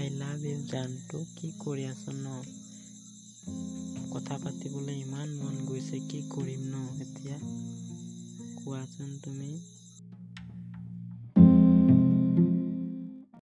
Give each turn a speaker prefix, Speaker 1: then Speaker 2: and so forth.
Speaker 1: I love you জানটো কি কৰি আছ ন? কথা পাতিবলৈ ইমান মন গৈছে কি কৰিম ন এতিয়া? কোৱাচোন তুমি।